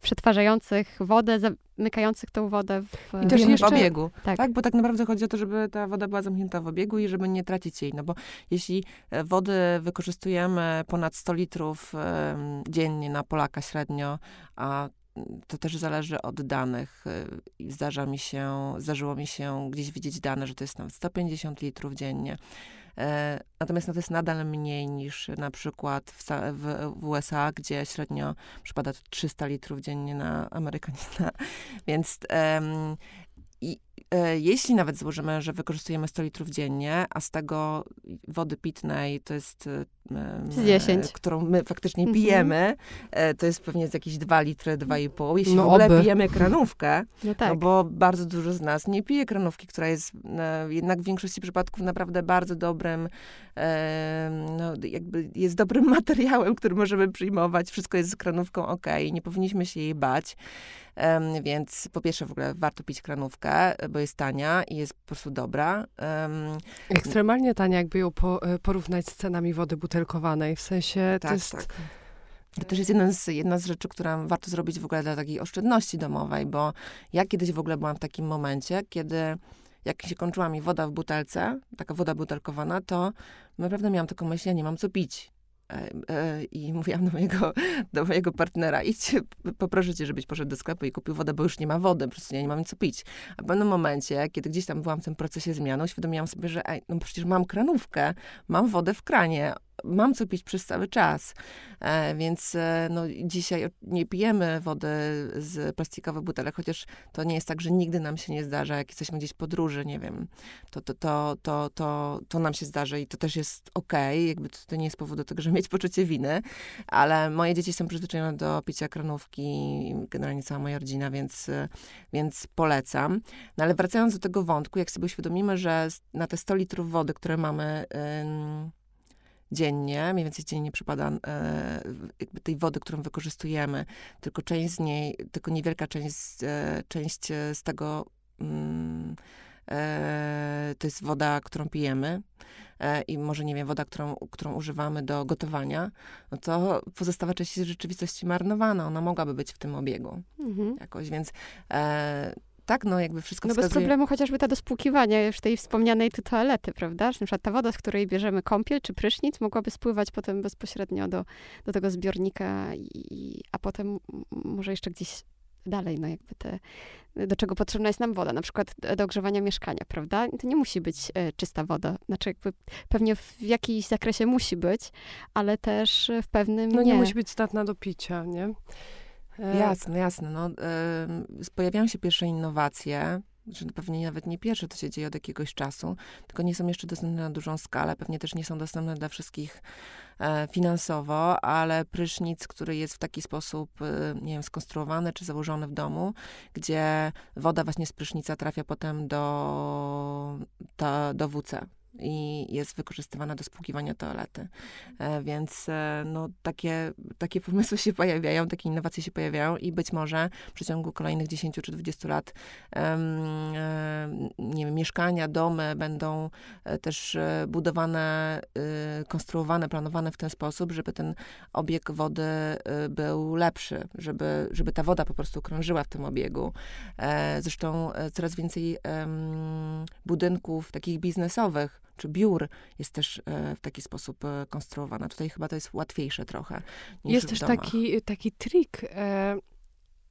przetwarzających wodę, zamykających tą wodę w, I też w jeszcze- obiegu. Tak. Tak. bo tak naprawdę chodzi o to, żeby ta woda była zamknięta w obiegu i żeby nie tracić jej. No bo jeśli e, wody wykorzystujemy ponad 100 litrów em, dziennie na Polaka średnio, a to też zależy od danych. e, i Zdarza mi się, zdarzyło mi się gdzieś widzieć dane, że to jest nawet 150 litrów dziennie. E, Natomiast no, to jest nadal mniej niż na przykład w, w, w USA, gdzie średnio przypada to 300 litrów dziennie na Amerykanina. Więc em, i, jeśli nawet złożymy, że wykorzystujemy 100 litrów dziennie, a z tego wody pitnej to jest, e, em, Z 10. e, którą my faktycznie Mhm. pijemy, e, to jest pewnie z jakieś 2 litry, 2,5. Jeśli No w ogóle oby. pijemy kranówkę, No tak. no bo bardzo dużo z nas nie pije kranówki, która jest e, jednak w większości przypadków naprawdę bardzo dobrym, e, no jakby jest dobrym materiałem, który możemy przyjmować. Wszystko jest z kranówką ok, nie powinniśmy się jej bać. Więc po pierwsze w ogóle warto pić kranówkę, bo jest tania i jest po prostu dobra. Em, Ekstremalnie tania, jakby ją po, e, porównać z cenami wody butelkowanej. W sensie to tak, jest... tak. To też jest jedna z, jedna z rzeczy, która warto zrobić w ogóle dla takiej oszczędności domowej, bo ja kiedyś w ogóle byłam w takim momencie, kiedy jak się kończyła mi woda w butelce, taka woda butelkowana, to naprawdę miałam taką myśl, ja nie mam co pić. E, e, I mówiłam do mojego, do mojego partnera, idź, poproszę cię, żebyś poszedł do sklepu i kupił wodę, bo już nie ma wody, po prostu ja nie mam co pić. A w pewnym momencie, kiedy gdzieś tam byłam w tym procesie zmiany, uświadomiłam sobie, że ej, no przecież mam kranówkę, mam wodę w kranie, mam co pić przez cały czas. E, więc e, no, dzisiaj nie pijemy wody z plastikowych butelek, chociaż to nie jest tak, że nigdy nam się nie zdarza, jak jesteśmy gdzieś w podróży, nie wiem, to, to, to, to, to, to nam się zdarzy i to też jest okej, jakby to, to nie jest powód do tego, żeby mieć poczucie winy, ale moje dzieci są przyzwyczajone do picia kranówki, generalnie cała moja rodzina, więc, e, więc polecam. No ale wracając do tego wątku, jak sobie uświadomimy, że na te 100 litrów wody, które mamy ym, dziennie, mniej więcej dziennie przypada e, tej wody, którą wykorzystujemy, tylko część z niej, tylko niewielka część, e, część e, z tego mm, e, to jest woda, którą pijemy e, i może, nie wiem, woda, którą, którą używamy do gotowania, no to pozostała część jest w rzeczywistości marnowana. Ona mogłaby być w tym obiegu Mhm. jakoś, więc e, tak, no jakby wszystko No bez wskazuje... problemu chociażby ta do spłukiwania już tej wspomnianej tu toalety, prawda? Że na przykład ta woda, z której bierzemy kąpiel czy prysznic, mogłaby spływać potem bezpośrednio do, do tego zbiornika, i, a potem może jeszcze gdzieś dalej, no jakby te, do czego potrzebna jest nam woda, na przykład do ogrzewania mieszkania, prawda? To nie musi być e, czysta woda, znaczy jakby pewnie w jakimś zakresie musi być, ale też w pewnym No nie, nie. musi być zdatna do picia, nie? E, Jasne, jasne. No, ym, pojawiają się pierwsze innowacje, że pewnie nawet nie pierwsze, to się dzieje od jakiegoś czasu, tylko nie są jeszcze dostępne na dużą skalę, pewnie też nie są dostępne dla wszystkich e, finansowo, ale prysznic, który jest w taki sposób, e, nie wiem, skonstruowany czy założony w domu, gdzie woda właśnie z prysznica trafia potem do, to, do WC i jest wykorzystywana do spłukiwania toalety. E, Więc e, no, takie, takie pomysły się pojawiają, takie innowacje się pojawiają i być może w przeciągu kolejnych 10 czy 20 lat em, nie wiem, mieszkania, domy będą e, też e, budowane, e, konstruowane, planowane w ten sposób, żeby ten obieg wody e, był lepszy, żeby, żeby ta woda po prostu krążyła w tym obiegu. E, Zresztą e, coraz więcej budynków takich biznesowych czy biur jest też e, w taki sposób e, konstruowana. Tutaj chyba to jest łatwiejsze trochę niż Jest w też domach. taki, taki trik.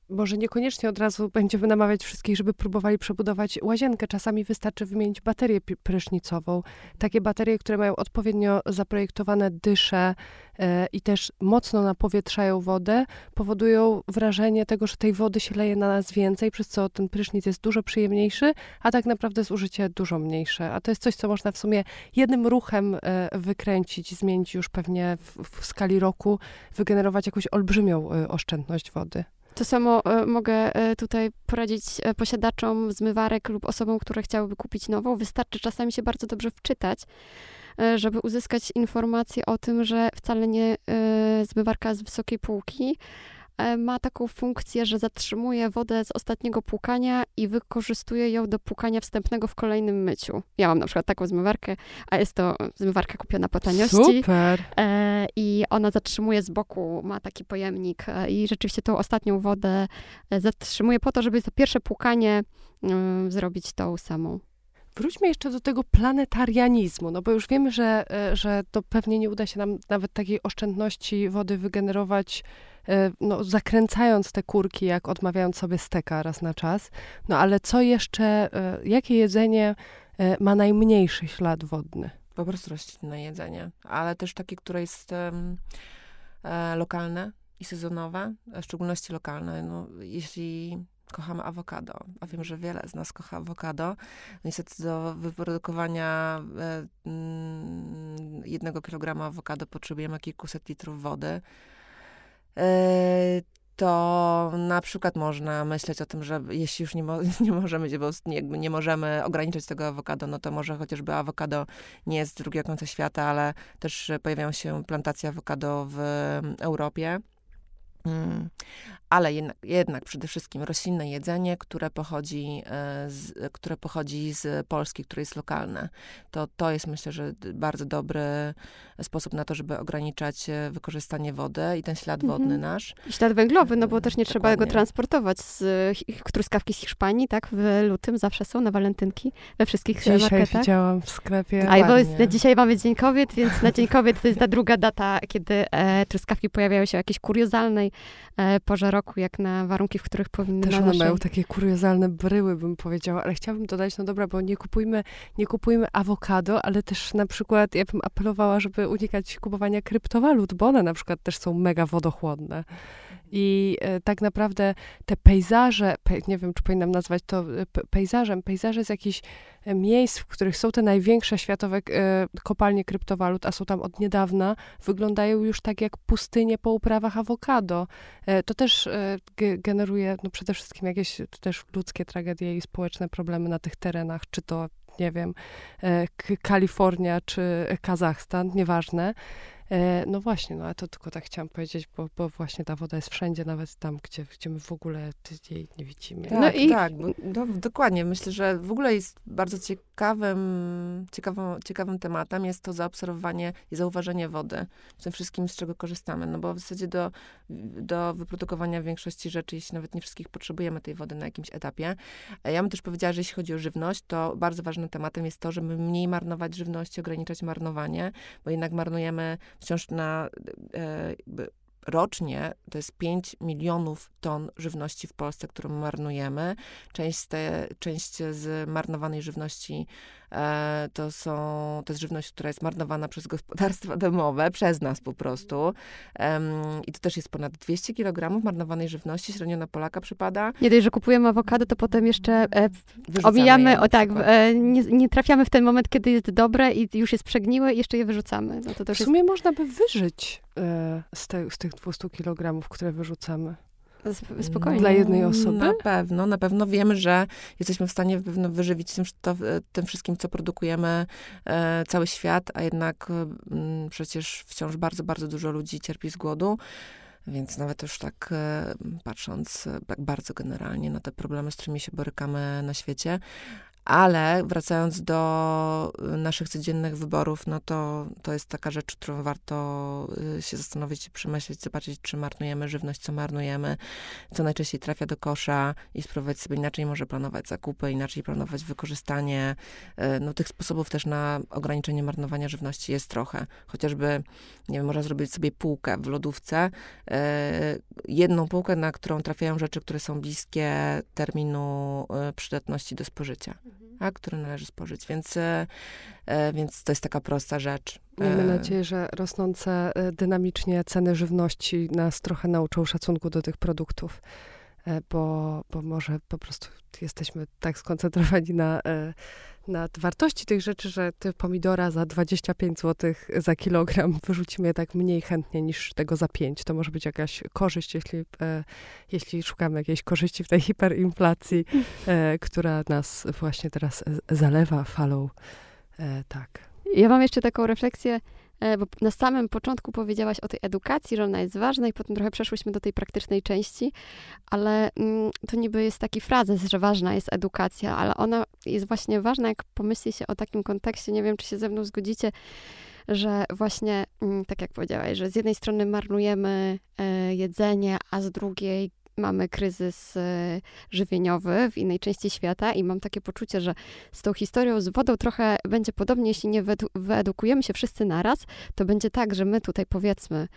Może niekoniecznie od razu będziemy namawiać wszystkich, żeby próbowali przebudować łazienkę. Czasami wystarczy wymienić baterię prysznicową. Takie baterie, które mają odpowiednio zaprojektowane dysze e, i też mocno napowietrzają wodę, powodują wrażenie tego, że tej wody się leje na nas więcej, przez co ten prysznic jest dużo przyjemniejszy, a tak naprawdę zużycie dużo mniejsze. A to jest coś, co można w sumie jednym ruchem e, wykręcić, zmienić już pewnie w, w skali roku, wygenerować jakąś olbrzymią e, oszczędność wody. To samo e, mogę e, tutaj poradzić e, posiadaczom zmywarek lub osobom, które chciałyby kupić nową. Wystarczy czasami się bardzo dobrze wczytać, żeby uzyskać informację o tym, że wcale nie zmywarka z wysokiej półki ma taką funkcję, że zatrzymuje wodę z ostatniego płukania i wykorzystuje ją do płukania wstępnego w kolejnym myciu. Ja mam na przykład taką zmywarkę, a jest to zmywarka kupiona po taniości. Super! E, I ona zatrzymuje z boku, ma taki pojemnik e, i rzeczywiście tą ostatnią wodę e, zatrzymuje po to, żeby to pierwsze płukanie e, zrobić tą samą. Wróćmy jeszcze do tego planetarianizmu, no bo już wiemy, że, e, że to pewnie nie uda się nam nawet takiej oszczędności wody wygenerować E, no, zakręcając te kurki, jak odmawiając sobie steka raz na czas. No ale co jeszcze, e, jakie jedzenie e, ma najmniejszy ślad wodny? Po prostu roślinne jedzenie, ale też takie, które jest um, e, lokalne i sezonowe, w szczególności lokalne. No, jeśli kochamy awokado, a wiem, że wiele z nas kocha awokado, niestety do wyprodukowania e, mm, jednego kilograma awokado potrzebujemy kilkuset litrów wody. E, to na przykład można myśleć o tym, że jeśli już nie, mo nie możemy, nie, nie możemy ograniczać tego awokado, no to może chociażby awokado nie jest z drugiego końca świata, ale też pojawiają się plantacje awokado w Europie. Mm ale jednak, jednak przede wszystkim roślinne jedzenie, które pochodzi, e, z, które pochodzi z Polski, które jest lokalne. To, to jest myślę, że bardzo dobry sposób na to, żeby ograniczać e, wykorzystanie wody i ten ślad mhm. wodny nasz. I ślad węglowy, no bo też nie Dokładnie. trzeba go transportować z truskawki z Hiszpanii, tak? W lutym zawsze są na walentynki we wszystkich dzisiaj marketach. Dzisiaj widziałam w sklepie. A bo jest, dzisiaj mamy Dzień Kobiet, więc na Dzień Kobiet to jest ta druga data, kiedy e, truskawki pojawiają się w jakiejś kuriozalnej porze roku, jak na warunki, w których powinny Też one naszej... mają takie kuriozalne bryły, bym powiedziała, ale chciałabym dodać, no dobra, bo nie kupujmy, nie kupujmy awokado, ale też na przykład ja bym apelowała, żeby unikać kupowania kryptowalut, bo one na przykład też są mega wodochłonne. I e, tak naprawdę te pejzaże, pe, nie wiem, czy powinnam nazwać to e, pejzażem, pejzaże z jakichś e, miejsc, w których są te największe światowe kopalnie kryptowalut, a są tam od niedawna, wyglądają już tak jak pustynie po uprawach awokado. To też generuje no, przede wszystkim jakieś też ludzkie tragedie i społeczne problemy na tych terenach, czy to nie wiem, Kalifornia czy Kazachstan, nieważne. E, no właśnie, no a to tylko tak chciałam powiedzieć, bo, bo właśnie ta woda jest wszędzie, nawet tam, gdzie, gdzie my w ogóle jej nie widzimy. Tak, no i... tak, no, dokładnie. Myślę, że w ogóle jest bardzo ciekawym, ciekawą, ciekawym tematem jest to zaobserwowanie i zauważenie wody w tym wszystkim, z czego korzystamy. No bo w zasadzie do, do wyprodukowania większości rzeczy, jeśli nawet nie wszystkich potrzebujemy tej wody na jakimś etapie. Ja bym też powiedziała, że jeśli chodzi o żywność, to bardzo ważnym tematem jest to, żeby mniej marnować żywności, ograniczać marnowanie, bo jednak marnujemy wciąż na e, rocznie to jest 5 milionów ton żywności w Polsce, którą marnujemy. Część z, te, część z marnowanej żywności e, to są, to jest żywność, która jest marnowana przez gospodarstwa domowe, przez nas po prostu. I to też jest ponad 200 kg marnowanej żywności, średnio na Polaka przypada. Nie dość, że kupujemy awokado, to potem jeszcze e, omijamy, o tak, e, nie, nie, trafiamy w ten moment, kiedy jest dobre i już jest przegniłe i jeszcze je wyrzucamy. No to w sumie jest... można by wyżyć e, z, te, z tych 200 kg, które wyrzucamy. Spokojnie. Dla jednej osoby? Na pewno, na pewno wiemy, że jesteśmy w stanie wyżywić tym, to, tym wszystkim, co produkujemy e, cały świat, a jednak m, mm, przecież wciąż bardzo, bardzo dużo ludzi cierpi z głodu. Więc nawet już tak e, patrząc tak bardzo generalnie na te problemy, z którymi się borykamy na świecie, Ale wracając do naszych codziennych wyborów, no to, to jest taka rzecz, którą warto y, się zastanowić, przemyśleć, zobaczyć, czy marnujemy żywność, co marnujemy, co najczęściej trafia do kosza i spróbować sobie inaczej może planować zakupy, inaczej planować wykorzystanie. Y, no tych sposobów też na ograniczenie marnowania żywności jest trochę. Chociażby, nie wiem, można zrobić sobie półkę w lodówce, y, jedną półkę, na którą trafiają rzeczy, które są bliskie terminu przydatności do spożycia a, które należy spożyć. Więc, e, e, więc to jest taka prosta rzecz. Miejmy e, nadzieję, że rosnące dynamicznie ceny żywności nas trochę nauczą szacunku do tych produktów, bo, bo może po prostu jesteśmy tak skoncentrowani na nad wartości tych rzeczy, że ty pomidora za 25 zł za kilogram wyrzucimy tak mniej chętnie niż tego za 5. To może być jakaś korzyść, jeśli, e, jeśli szukamy jakiejś korzyści w tej hiperinflacji, e, która nas właśnie teraz zalewa falą. E, tak. Ja mam jeszcze taką refleksję E, bo na samym początku powiedziałaś o tej edukacji, że ona jest ważna i potem trochę przeszłyśmy do tej praktycznej części, ale mm, to niby jest taki frazes, że ważna jest edukacja, ale ona jest właśnie ważna, jak pomyśli się o takim kontekście, nie wiem, czy się ze mną zgodzicie, że właśnie, mm, tak jak powiedziałaś, że z jednej strony marnujemy e, jedzenie, a z drugiej mamy kryzys e, żywieniowy w innej części świata i mam takie poczucie, że z tą historią z wodą trochę będzie podobnie, jeśli nie wyedukujemy się wszyscy naraz, to będzie tak, że my tutaj powiedzmy,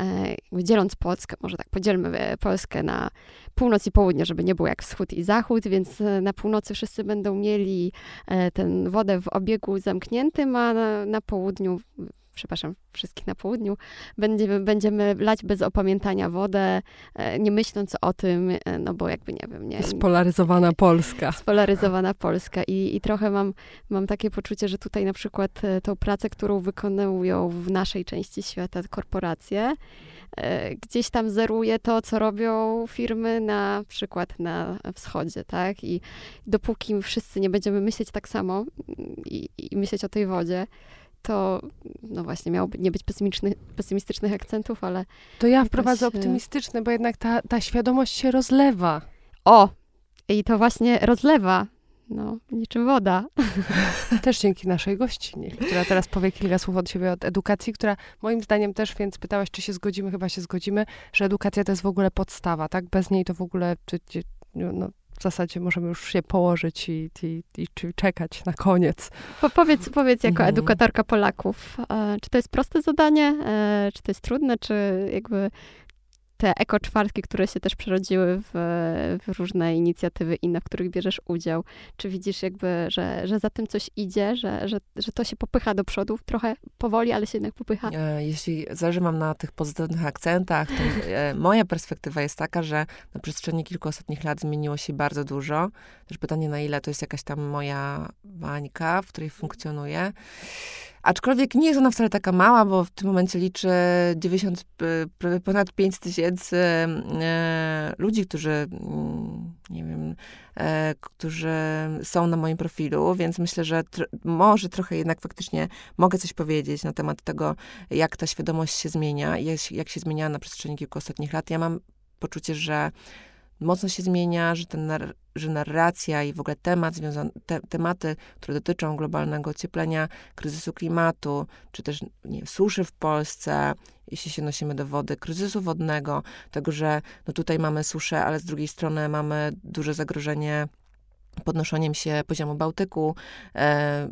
e, dzieląc Polskę, może tak podzielmy e, Polskę na północ i południe, żeby nie było jak wschód i zachód, więc na północy wszyscy będą mieli tę wodę w obiegu zamkniętym, a na, na południu przepraszam, wszystkich na południu, będziemy, będziemy lać bez opamiętania wodę, e, nie myśląc o tym, e, no bo jakby nie wiem, nie. Spolaryzowana Polska. Spolaryzowana Polska. I, i trochę mam, mam takie poczucie, że tutaj na przykład e, tą pracę, którą wykonują w naszej części świata korporacje, gdzieś tam zeruje to, co robią firmy na przykład na wschodzie, tak? I dopóki wszyscy nie będziemy myśleć tak samo i, i myśleć o tej wodzie, to no właśnie miałoby nie być pesymistycznych akcentów, ale... To ja wprowadzę e, optymistyczne, bo jednak ta, ta świadomość się rozlewa. O! I to właśnie rozlewa. No, niczym woda. Też dzięki naszej gościnie, która teraz powie kilka słów od siebie od edukacji, która moim zdaniem też, więc pytałaś, czy się zgodzimy, chyba się zgodzimy, że edukacja to jest w ogóle podstawa, tak? Bez niej to w ogóle czy, no, w zasadzie możemy już się położyć i, i, i, i czekać na koniec. Po, powiedz, powiedz jako mhm. edukatorka Polaków, e, czy to jest proste zadanie, e, czy to jest trudne, czy jakby te eko-czwartki, które się też przerodziły w, w, różne inicjatywy inne, w których bierzesz udział. Czy widzisz jakby, że, że za tym coś idzie, że, że, że to się popycha do przodu trochę powoli, ale się jednak popycha? E, jeśli zależy mam na tych pozytywnych akcentach, to e, moja perspektywa jest taka, że na przestrzeni kilku ostatnich lat zmieniło się bardzo dużo. Też pytanie, na ile to jest jakaś tam moja bańka, w której funkcjonuję. Aczkolwiek nie jest ona wcale taka mała, bo w tym momencie liczy 90, prawie ponad 5 tysięcy e, ludzi, którzy, mm, nie wiem, e, którzy są na moim profilu, więc myślę, że tr może trochę jednak faktycznie mogę coś powiedzieć na temat tego, jak ta świadomość się zmienia, jak, się zmieniała na przestrzeni kilku ostatnich lat. Ja mam poczucie, że mocno się zmienia, że, ten nar że narracja i w ogóle temat związany, te, tematy, które dotyczą globalnego ocieplenia, kryzysu klimatu, czy też nie, suszy w Polsce, jeśli się nosimy do wody, kryzysu wodnego, tego, że no tutaj mamy suszę, ale z drugiej strony mamy duże zagrożenie podnoszeniem się poziomu Bałtyku. E, e,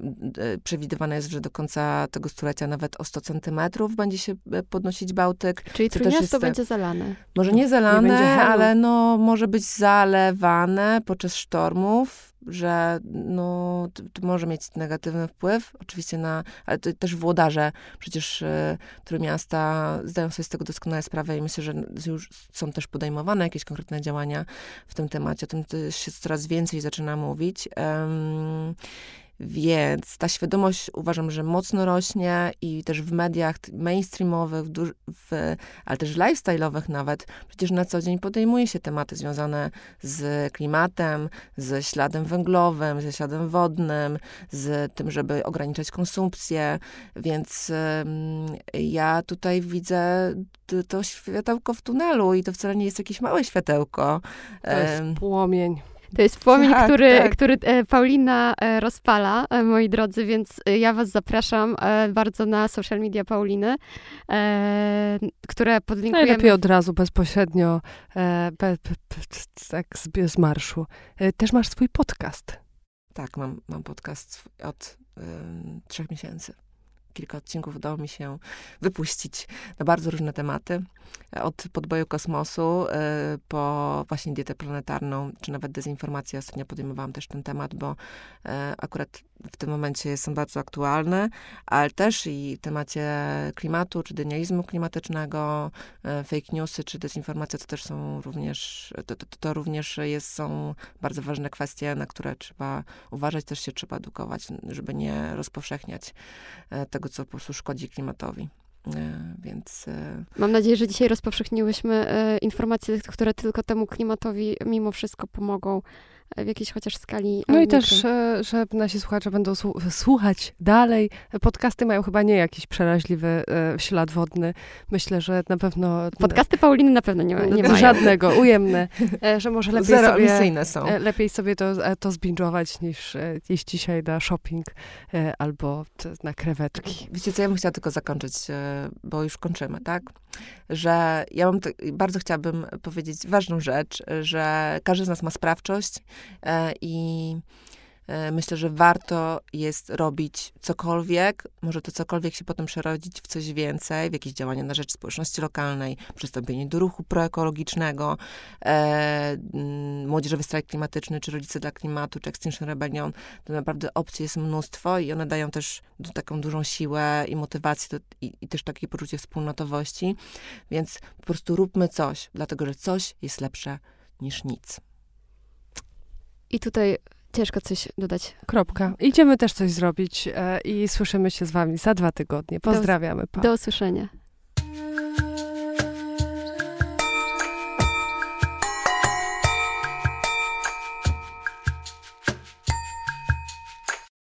przewidywane jest, że do końca tego stulecia nawet o 100 centymetrów będzie się e, podnosić Bałtyk. Czyli Trójmiasto będzie zalane. Może nie zalane, nie ale no, może być zalewane podczas sztormów że no, to, to, może mieć negatywny wpływ, oczywiście na, ale też włodarze przecież y, miasta zdają sobie z tego doskonale sprawę i myślę, że już są też podejmowane jakieś konkretne działania w tym temacie. O tym się coraz więcej zaczyna mówić. Więc ta świadomość uważam, że mocno rośnie i też w mediach mainstreamowych, w, w, ale też lifestyle'owych nawet, przecież na co dzień podejmuje się tematy związane z klimatem, ze śladem węglowym, ze śladem wodnym, z tym, żeby ograniczać konsumpcję, więc ja tutaj widzę to światełko w tunelu i to wcale nie jest jakieś małe światełko. To jest płomień To jest płomień, Tak, który, tak. który e, Paulina e, rozpala, e, moi drodzy, więc ja was zapraszam bardzo na social media Pauliny, które podlinkujemy. Najlepiej od razu, bezpośrednio, e, be, be, be, tak z, z marszu. Też masz swój podcast. Tak, mam, mam podcast od ym, trzech miesięcy. Kilka odcinków udało mi się wypuścić na bardzo różne tematy. Od podboju kosmosu y, po właśnie dietę planetarną, czy nawet dezinformację. Ostatnio podejmowałam też ten temat, bo y, akurat w tym momencie są bardzo aktualne, ale też i temacie klimatu, czy denializmu klimatycznego, y, fake newsy, czy dezinformacja, to też są również, to, to, to również jest, są bardzo ważne kwestie, na które trzeba uważać, też się trzeba edukować, żeby nie rozpowszechniać e, tego, co po prostu szkodzi klimatowi. E, Więc e, Mam nadzieję, że dzisiaj rozpowszechniłyśmy e, informacje, które tylko temu klimatowi mimo wszystko pomogą w jakiejś chociaż skali. No e, i mikro. też, e, że nasi słuchacze będą słu- słuchać dalej. Podcasty mają chyba nie jakiś przeraźliwy e, ślad wodny. Myślę, że na pewno... Podcasty Pauliny na pewno nie, nie mają. Żadnego, ujemne. E, że może lepiej zero sobie... emisyjne są. E, Lepiej sobie to, e, to zbingować niż e, iść dzisiaj na shopping e, albo na krewetki. Wiecie co, ja bym chciała tylko zakończyć, e, bo już kończymy, tak? Że ja mam, bardzo chciałabym powiedzieć ważną rzecz, że każdy z nas ma sprawczość e, i e, myślę, że warto jest robić cokolwiek, może to cokolwiek się potem przerodzić w coś więcej, w jakieś działania na rzecz społeczności lokalnej, przystąpienie do ruchu proekologicznego, e, młodzieżowy strajk klimatyczny, czy rodzice dla klimatu, czy Extinction Rebellion. To naprawdę opcji jest mnóstwo i one dają też taką dużą siłę i motywację do, i, i też takie poczucie wspólnotowości. Więc po prostu róbmy coś, dlatego że coś jest lepsze niż nic. I tutaj ciężko coś dodać. Kropka. Idziemy też coś zrobić e, i słyszymy się z wami za dwa tygodnie. Pozdrawiamy. Pa. Do usłyszenia.